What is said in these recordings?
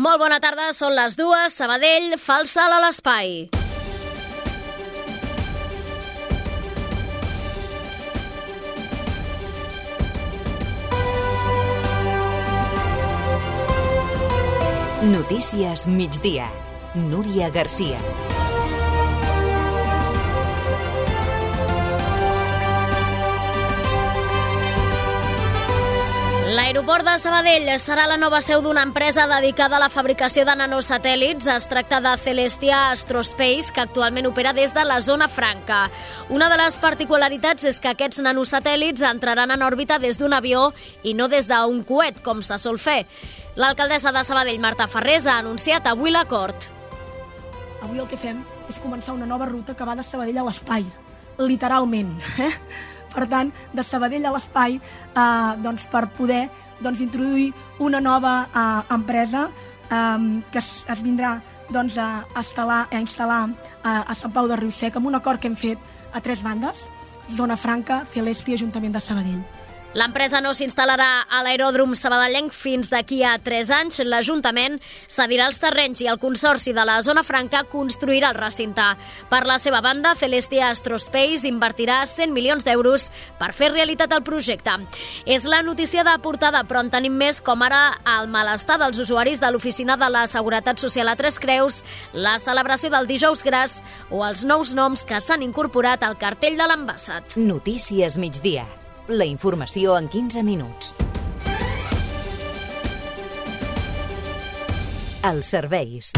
Molt bona tarda, són les dues. Sabadell fa el salt a l'espai. Notícies migdia. Núria Garcia. L'aeroport de Sabadell serà la nova seu d'una empresa dedicada a la fabricació de nanosatèl·lits. Es tracta de Celestia Astrospace, que actualment opera des de la zona franca. Una de les particularitats és que aquests nanosatèl·lits entraran en òrbita des d'un avió i no des d'un coet, com se sol fer. L'alcaldessa de Sabadell, Marta Ferrés, ha anunciat avui l'acord. Avui el que fem és començar una nova ruta que va de Sabadell a l'espai, literalment. Eh? Per tant, de Sabadell a l'espai, eh, doncs, per poder doncs, introduir una nova eh, empresa eh, que es, es vindrà doncs, a, instal·lar, a instal·lar eh, a Sant Pau de Riusec amb un acord que hem fet a tres bandes, Zona Franca, Celesti i Ajuntament de Sabadell. L'empresa no s'instal·larà a l'aeròdrom sabadellenc fins d'aquí a 3 anys. L'Ajuntament cedirà els terrenys i el Consorci de la Zona Franca construirà el recinte. Per la seva banda, Celestia Astrospace invertirà 100 milions d'euros per fer realitat el projecte. És la notícia de portada, però en tenim més, com ara el malestar dels usuaris de l'Oficina de la Seguretat Social a Tres Creus, la celebració del dijous gras o els nous noms que s'han incorporat al cartell de l'ambassat. Notícies migdia. La informació en 15 minuts. Els serveis.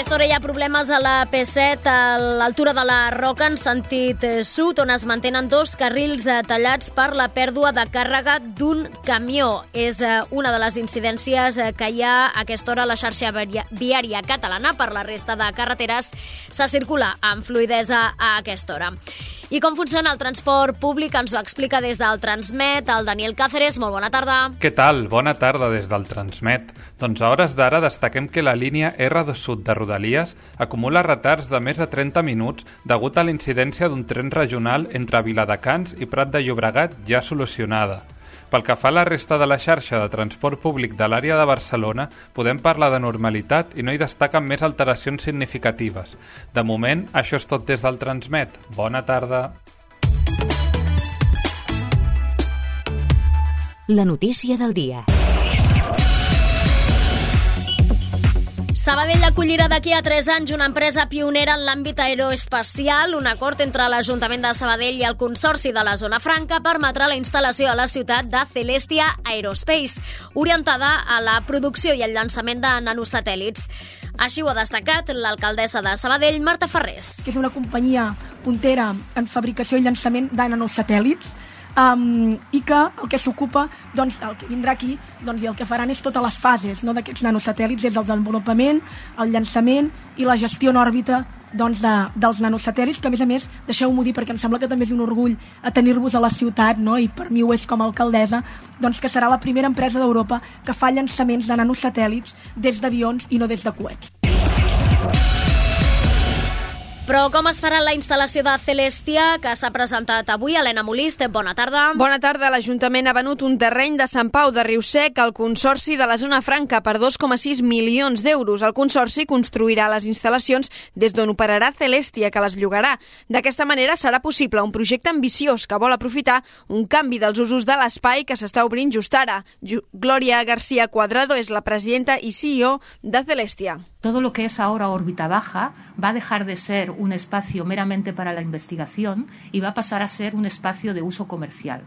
Aquesta hora hi ha problemes a la P7 a l'altura de la Roca en sentit eh, sud, on es mantenen dos carrils eh, tallats per la pèrdua de càrrega d'un camió. És eh, una de les incidències que hi ha a aquesta hora a la xarxa viària catalana. Per la resta de carreteres se circula amb fluidesa a aquesta hora. I com funciona el transport públic ens ho explica des del Transmet el Daniel Cáceres. Molt bona tarda. Què tal? Bona tarda des del Transmet. Doncs a hores d'ara destaquem que la línia R2 Sud de Rodalies acumula retards de més de 30 minuts degut a la incidència d'un tren regional entre Viladecans i Prat de Llobregat ja solucionada. Pel que fa a la resta de la xarxa de transport públic de l'àrea de Barcelona, podem parlar de normalitat i no hi destaquen més alteracions significatives. De moment, això és tot des del Transmet. Bona tarda. La notícia del dia. Sabadell acollirà d'aquí a 3 anys una empresa pionera en l'àmbit aeroespacial. Un acord entre l'Ajuntament de Sabadell i el Consorci de la Zona Franca permetrà la instal·lació a la ciutat de Celestia Aerospace, orientada a la producció i el llançament de nanosatèl·lits. Així ho ha destacat l'alcaldessa de Sabadell, Marta Ferrés. Que és una companyia puntera en fabricació i llançament de nanosatèl·lits um, i que el que s'ocupa, doncs, el que vindrà aquí, doncs, i el que faran és totes les fases no, d'aquests nanosatèl·lits, des del desenvolupament, el llançament i la gestió en òrbita doncs, de, dels nanosatèl·lits, que a més a més, deixeu-m'ho dir perquè em sembla que també és un orgull a tenir-vos a la ciutat, no? i per mi ho és com a alcaldessa, doncs que serà la primera empresa d'Europa que fa llançaments de nanosatèl·lits des d'avions i no des de coets. Però com es farà la instal·lació de Celestia, que s'ha presentat avui? Helena Molist, bona tarda. Bona tarda. L'Ajuntament ha venut un terreny de Sant Pau de Riusec al Consorci de la Zona Franca per 2,6 milions d'euros. El Consorci construirà les instal·lacions des d'on operarà Celestia, que les llogarà. D'aquesta manera serà possible un projecte ambiciós que vol aprofitar un canvi dels usos de l'espai que s'està obrint just ara. Glòria García Cuadrado és la presidenta i CEO de Celestia. Todo lo que es ahora órbita baja va a dejar de ser un espacio meramente para la investigación y va a pasar a ser un espacio de uso comercial.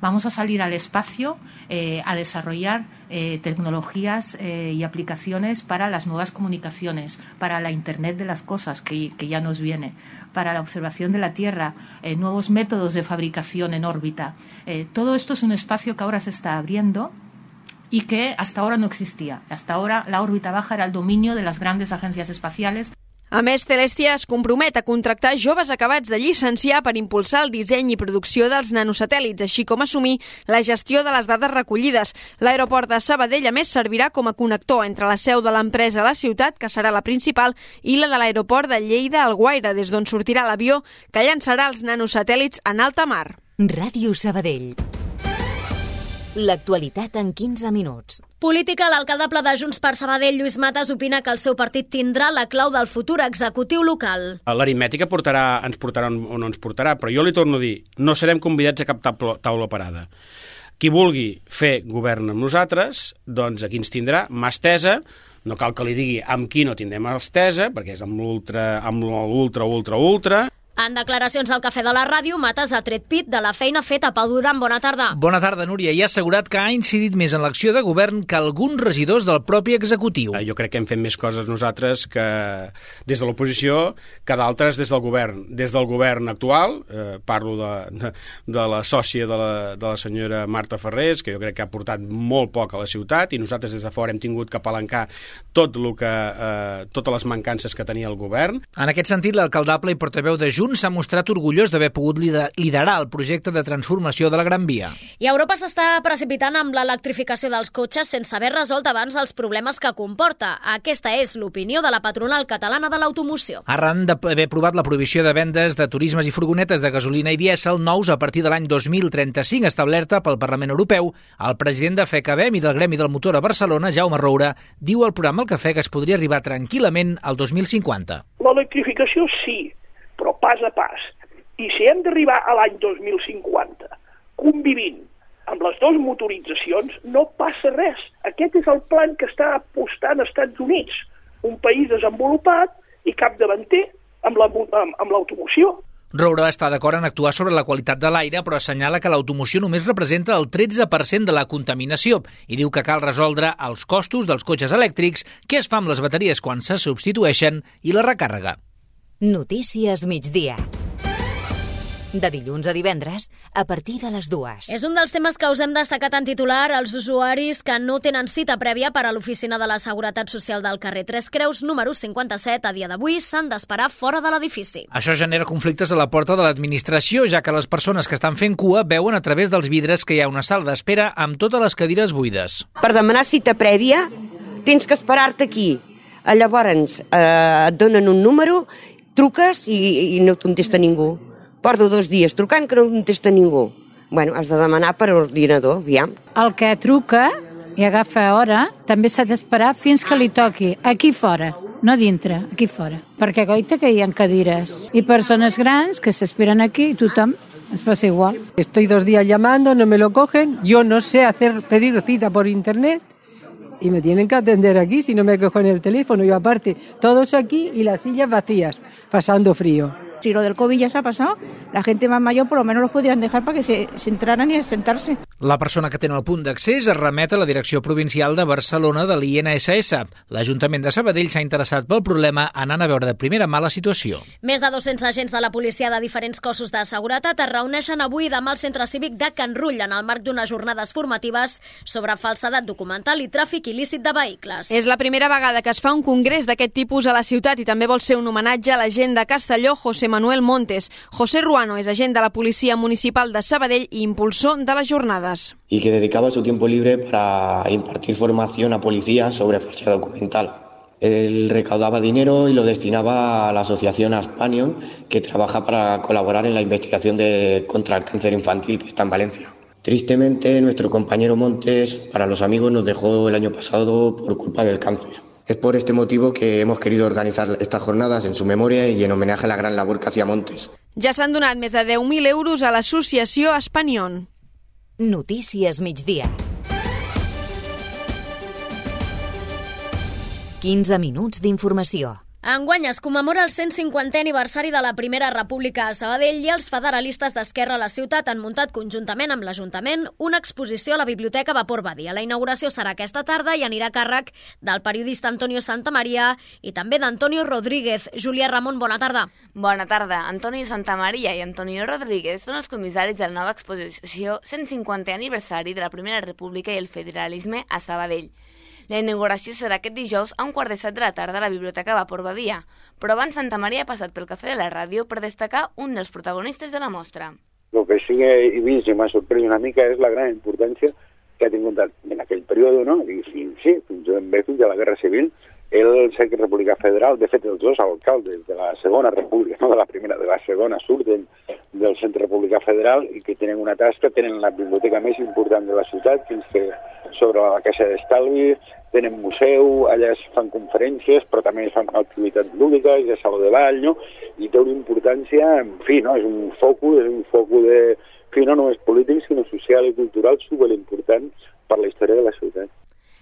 Vamos a salir al espacio eh, a desarrollar eh, tecnologías eh, y aplicaciones para las nuevas comunicaciones, para la Internet de las cosas que, que ya nos viene, para la observación de la Tierra, nuevos métodos de fabricación en órbita. Todo esto es un espacio que ahora se está abriendo y que hasta ahora no existía. Hasta ahora la órbita baja era el dominio de las grandes agencias espaciales. A més, Celestia es compromet a contractar joves acabats de llicenciar per impulsar el disseny i producció dels nanosatèl·lits, així com assumir la gestió de les dades recollides. L'aeroport de Sabadell, a més, servirà com a connector entre la seu de l'empresa a la ciutat, que serà la principal, i la de l'aeroport de Lleida-Alguaire, des d'on sortirà l'avió que llançarà els nanosatèl·lits en alta mar. Ràdio Sabadell. L'actualitat en 15 minuts. Política, l'alcaldable de Junts per Sabadell, Lluís Matas, opina que el seu partit tindrà la clau del futur executiu local. L'aritmètica portarà, ens portarà o no ens portarà, però jo li torno a dir, no serem convidats a cap taula parada. Qui vulgui fer govern amb nosaltres, doncs aquí ens tindrà mà estesa, no cal que li digui amb qui no tindrem estesa, perquè és amb l'ultra, amb l'ultra, ultra, ultra, en declaracions al Cafè de la Ràdio, Mates ha tret pit de la feina feta Pau Duran. Bona tarda. Bona tarda, Núria. I ha assegurat que ha incidit més en l'acció de govern que alguns regidors del propi executiu. Eh, jo crec que hem fet més coses nosaltres que des de l'oposició que d'altres des del govern. Des del govern actual, eh, parlo de, de, de la sòcia de la, de la senyora Marta Ferrés, que jo crec que ha portat molt poc a la ciutat, i nosaltres des de fora hem tingut que palancar tot el que, eh, totes les mancances que tenia el govern. En aquest sentit, l'alcaldable i portaveu de Junts Junts s'ha mostrat orgullós d'haver pogut liderar el projecte de transformació de la Gran Via. I Europa s'està precipitant amb l'electrificació dels cotxes sense haver resolt abans els problemes que comporta. Aquesta és l'opinió de la patronal catalana de l'automoció. Arran d'haver aprovat la prohibició de vendes de turismes i furgonetes de gasolina i dièsel nous a partir de l'any 2035 establerta pel Parlament Europeu, el president de FECABEM i del Gremi del Motor a Barcelona, Jaume Roura, diu al programa El Cafè que es podria arribar tranquil·lament al 2050. L'electrificació sí, però pas a pas. I si hem d'arribar a l'any 2050 convivint amb les dues motoritzacions, no passa res. Aquest és el plan que està apostant als Estats Units, un país desenvolupat i capdavanter amb l'automoció. La, amb, Roura està d'acord en actuar sobre la qualitat de l'aire, però assenyala que l'automoció només representa el 13% de la contaminació i diu que cal resoldre els costos dels cotxes elèctrics, què es fa amb les bateries quan se substitueixen i la recàrrega. Notícies migdia. De dilluns a divendres, a partir de les dues. És un dels temes que us hem destacat en titular els usuaris que no tenen cita prèvia per a l'Oficina de la Seguretat Social del carrer Tres Creus, número 57, a dia d'avui, s'han d'esperar fora de l'edifici. Això genera conflictes a la porta de l'administració, ja que les persones que estan fent cua veuen a través dels vidres que hi ha una sala d'espera amb totes les cadires buides. Per demanar cita prèvia, tens que esperar-te aquí. Llavors, eh, et donen un número truques i, i no contesta ningú. Porto dos dies trucant que no contesta ningú. Bueno, has de demanar per ordinador, aviam. El que truca i agafa hora també s'ha d'esperar fins que li toqui, aquí fora, no dintre, aquí fora. Perquè goita que hi ha cadires i persones grans que s'esperen aquí i tothom es passa igual. Estoy dos días llamando, no me lo cogen, yo no sé hacer pedir cita por internet y me tienen que atender aquí si no me cogen el teléfono. Yo aparte, todos aquí y las sillas vacías, pasando frío. Si lo del COVID ya se ha pasado, la gente más mayor por lo menos los podrían dejar para que se, se entraran y a sentarse. La persona que té el punt d'accés es remet a la Direcció Provincial de Barcelona de l'INSS. L'Ajuntament de Sabadell s'ha interessat pel problema anant a veure de primera mà la situació. Més de 200 agents de la policia de diferents cossos de seguretat es reuneixen avui demà al centre cívic de Can Rull en el marc d'unes jornades formatives sobre falsedat documental i tràfic il·lícit de vehicles. És la primera vegada que es fa un congrés d'aquest tipus a la ciutat i també vol ser un homenatge a l'agent de Castelló, José Manuel Montes. José Ruano és agent la Policia Municipal de Sabadell i impulsor de les jornades. Y que dedicaba su tiempo libre para impartir formación a policías sobre falsedad documental. Él recaudaba dinero y lo destinaba a la asociación Aspanion, que trabaja para colaborar en la investigación de, contra el cáncer infantil que está en Valencia. Tristemente, nuestro compañero Montes, para los amigos, nos dejó el año pasado por culpa del cáncer. Es por este motivo que hemos querido organizar estas jornadas en su memoria y en homenaje a la gran labor que hacía Montes. Ja s'han donat més de 10.000 euros a l'associació Aspanion. Notícies migdia. 15 minuts d'informació. Enguany es commemora el 150è aniversari de la Primera República a Sabadell i els federalistes d'Esquerra a la ciutat han muntat conjuntament amb l'Ajuntament una exposició a la Biblioteca Vapor Badia. La inauguració serà aquesta tarda i anirà a càrrec del periodista Antonio Santamaria i també d'Antonio Rodríguez. Julià Ramon, bona tarda. Bona tarda. Antonio Santamaria i Antonio Rodríguez són els comissaris de la nova exposició 150è aniversari de la Primera República i el federalisme a Sabadell. La inauguració serà aquest dijous a un quart de set de la tarda a la Biblioteca Vapor Badia, però abans Santa Maria ha passat pel Cafè de la Ràdio per destacar un dels protagonistes de la mostra. Lo que sí he vist i m'ha sorprès una mica és la gran importància que ha tingut en aquell període, no? I fins, sí, fins, bé, fins a la Guerra Civil, el Secret República Federal, de fet els dos alcaldes de la segona república, no de la primera, de la segona, surten del Centre Republicà Federal i que tenen una tasca, tenen la biblioteca més important de la ciutat, fins que sobre la Caixa d'Estalvi, tenen museu, allà es fan conferències, però també es fan activitats lúdiques, de saló de ball, no? i té una importància, en fi, no? és un focus, és un focus de, fi, no només polític, sinó social i cultural superimportant per la història de la ciutat.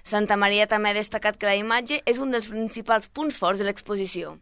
Santa Maria també ha destacat que la imatge és un dels principals punts forts de l'exposició.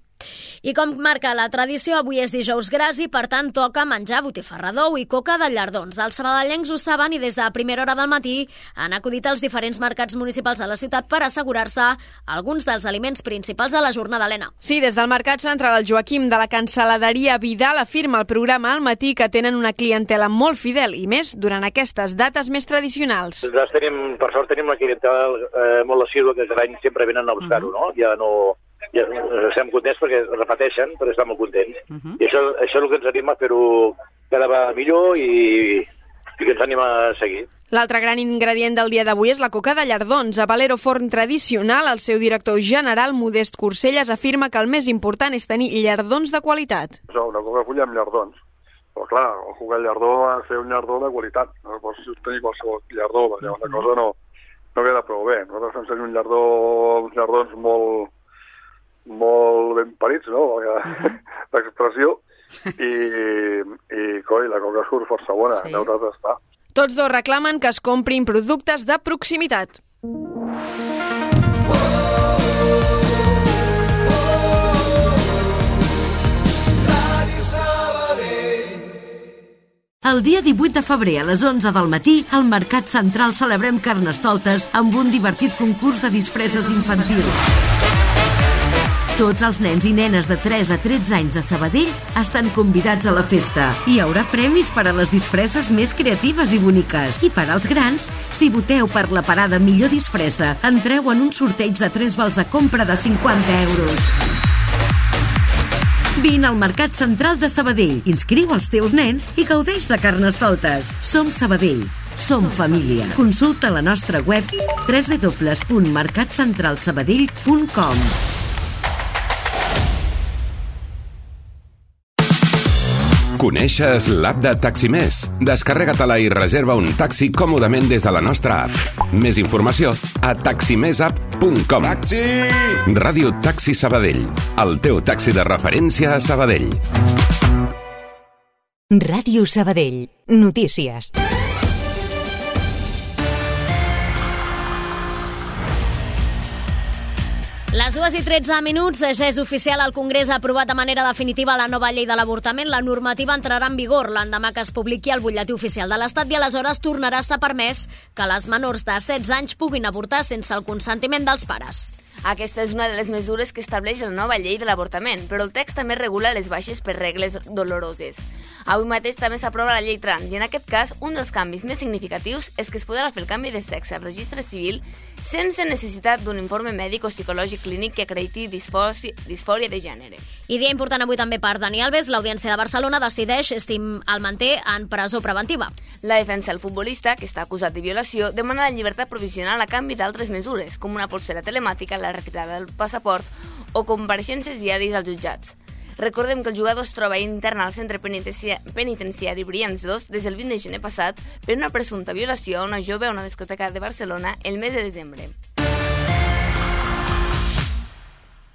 I com marca la tradició, avui és dijous gras i per tant toca menjar botifarra d'ou i coca de llardons. Els sabadellencs ho saben i des de primera hora del matí han acudit als diferents mercats municipals de la ciutat per assegurar-se alguns dels aliments principals de la jornada, Helena. Sí, des del Mercat Central, el Joaquim de la cancel·laderia Vidal afirma al programa al matí que tenen una clientela molt fidel i més durant aquestes dates més tradicionals. Nosaltres tenim, per sort tenim una clientela eh, molt assídua que cada any sempre venen a buscar-ho, no? Ja no ja estem contents perquè repeteixen, però estem molt contents. Uh -huh. I això, això és el que ens anima a fer-ho cada vegada millor i, i que ens anima a seguir. L'altre gran ingredient del dia d'avui és la coca de llardons. A Valero Forn Tradicional, el seu director general, Modest Corselles, afirma que el més important és tenir llardons de qualitat. Una coca fulla amb llardons. Però clar, el coca de llardó ha de ser un llardó de qualitat. No pots tenir qualsevol llardó, perquè uh -huh. la cosa no, no queda prou bé. Nosaltres fem servir un llardó, uns llardons molt, molt ben parits, no? Uh -huh. L'expressió. I, i, coi, la coca surt força bona, sí. deu tastar. Tots dos reclamen que es comprin productes de proximitat. El dia 18 de febrer a les 11 del matí, al Mercat Central celebrem Carnestoltes amb un divertit concurs de disfresses infantil. Tots els nens i nenes de 3 a 13 anys de Sabadell estan convidats a la festa. Hi haurà premis per a les disfresses més creatives i boniques. I per als grans, si voteu per la parada millor disfressa, entreu en un sorteig de 3 vals de compra de 50 euros. Vine al Mercat Central de Sabadell, inscriu els teus nens i gaudeix de Carnestoltes. Som Sabadell, som família. Consulta la nostra web www.mercatcentralsabadell.com Coneixes l'app de Taximés? Descarrega-te-la i reserva un taxi còmodament des de la nostra app. Més informació a taximesapp.com. Taxi! Ràdio Taxi Sabadell. El teu taxi de referència a Sabadell. Ràdio Sabadell. Notícies. Les dues i 13 minuts, ja és oficial, el Congrés ha aprovat de manera definitiva la nova llei de l'avortament. La normativa entrarà en vigor l'endemà que es publiqui al butlletí oficial de l'Estat i aleshores tornarà a estar permès que les menors de 16 anys puguin avortar sense el consentiment dels pares. Aquesta és una de les mesures que estableix la nova llei de l'avortament, però el text també regula les baixes per regles doloroses. Avui mateix també s'aprova la llei trans i en aquest cas un dels canvis més significatius és que es podrà fer el canvi de sexe al registre civil sense necessitat d'un informe mèdic o psicològic clínic que acrediti disfòria de gènere. I dia important avui també per Dani Alves, l'Audiència de Barcelona decideix si el manté en presó preventiva. La defensa del futbolista, que està acusat de violació, demana la llibertat provisional a canvi d'altres mesures, com una polsera telemàtica, la retirada del passaport o compareixences diaris als jutjats. Recordem que el jugador es troba intern al centre penitenciari Brians 2 des del 20 de gener passat per una presumpta violació a una jove a una discoteca de Barcelona el mes de desembre.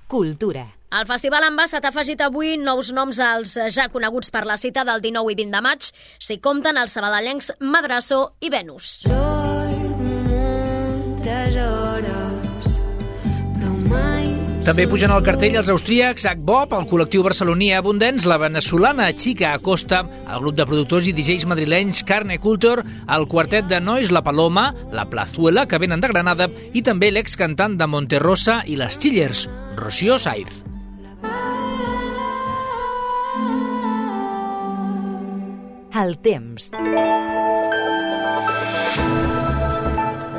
Cultura. El Festival Ambassat ha afegit avui nous noms als ja coneguts per la cita del 19 i 20 de maig, si compten els sabadellencs Madrasso i Venus. També pugen al cartell els austríacs Bob, el col·lectiu barceloní Abundants, la venezolana Chica Acosta, el grup de productors i DJs madrilenys Carne Culture, el quartet de nois La Paloma, La Plazuela, que venen de Granada, i també l'excantant de Monterrosa i les Chillers, Rocío Saiz. El temps.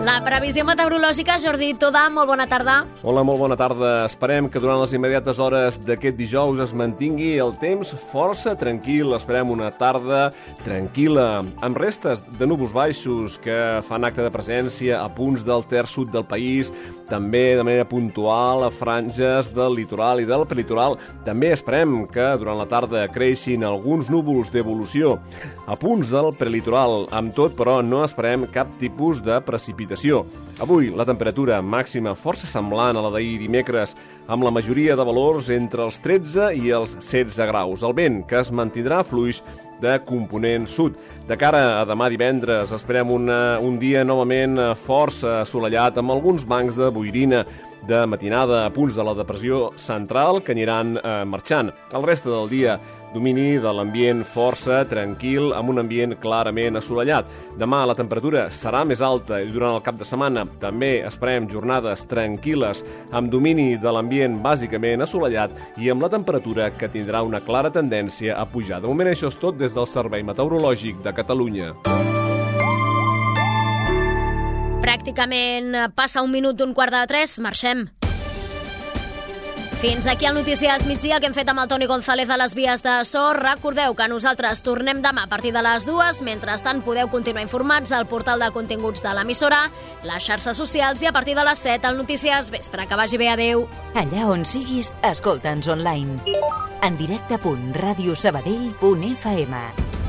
La previsió meteorològica, Jordi Toda, molt bona tarda. Hola, molt bona tarda. Esperem que durant les immediates hores d'aquest dijous es mantingui el temps força tranquil. Esperem una tarda tranquil·la, amb restes de núvols baixos que fan acte de presència a punts del terç sud del país, també de manera puntual a franges del litoral i del prelitoral. També esperem que durant la tarda creixin alguns núvols d'evolució a punts del prelitoral. Amb tot, però, no esperem cap tipus de precipitació precipitació. Avui, la temperatura màxima força semblant a la d'ahir dimecres, amb la majoria de valors entre els 13 i els 16 graus. El vent, que es mantindrà fluix de component sud. De cara a demà divendres esperem una, un dia novament força assolellat amb alguns bancs de boirina de matinada a punts de la depressió central que aniran eh, marxant. El reste del dia domini de l'ambient força tranquil amb un ambient clarament assolellat. Demà la temperatura serà més alta i durant el cap de setmana també esperem jornades tranquil·les amb domini de l'ambient bàsicament assolellat i amb la temperatura que tindrà una clara tendència a pujar. De moment això és tot des del Servei Meteorològic de Catalunya. Pràcticament passa un minut d'un quart de tres, marxem. Fins aquí el Notícies migdia que hem fet amb el Toni González a les vies de so. Recordeu que nosaltres tornem demà a partir de les dues. Mentrestant podeu continuar informats al portal de continguts de l'emissora, les xarxes socials i a partir de les 7 al Notícies Vespre. Que vagi bé, adeu. Allà on siguis, escolta'ns online. En directe.radiosabadell.fm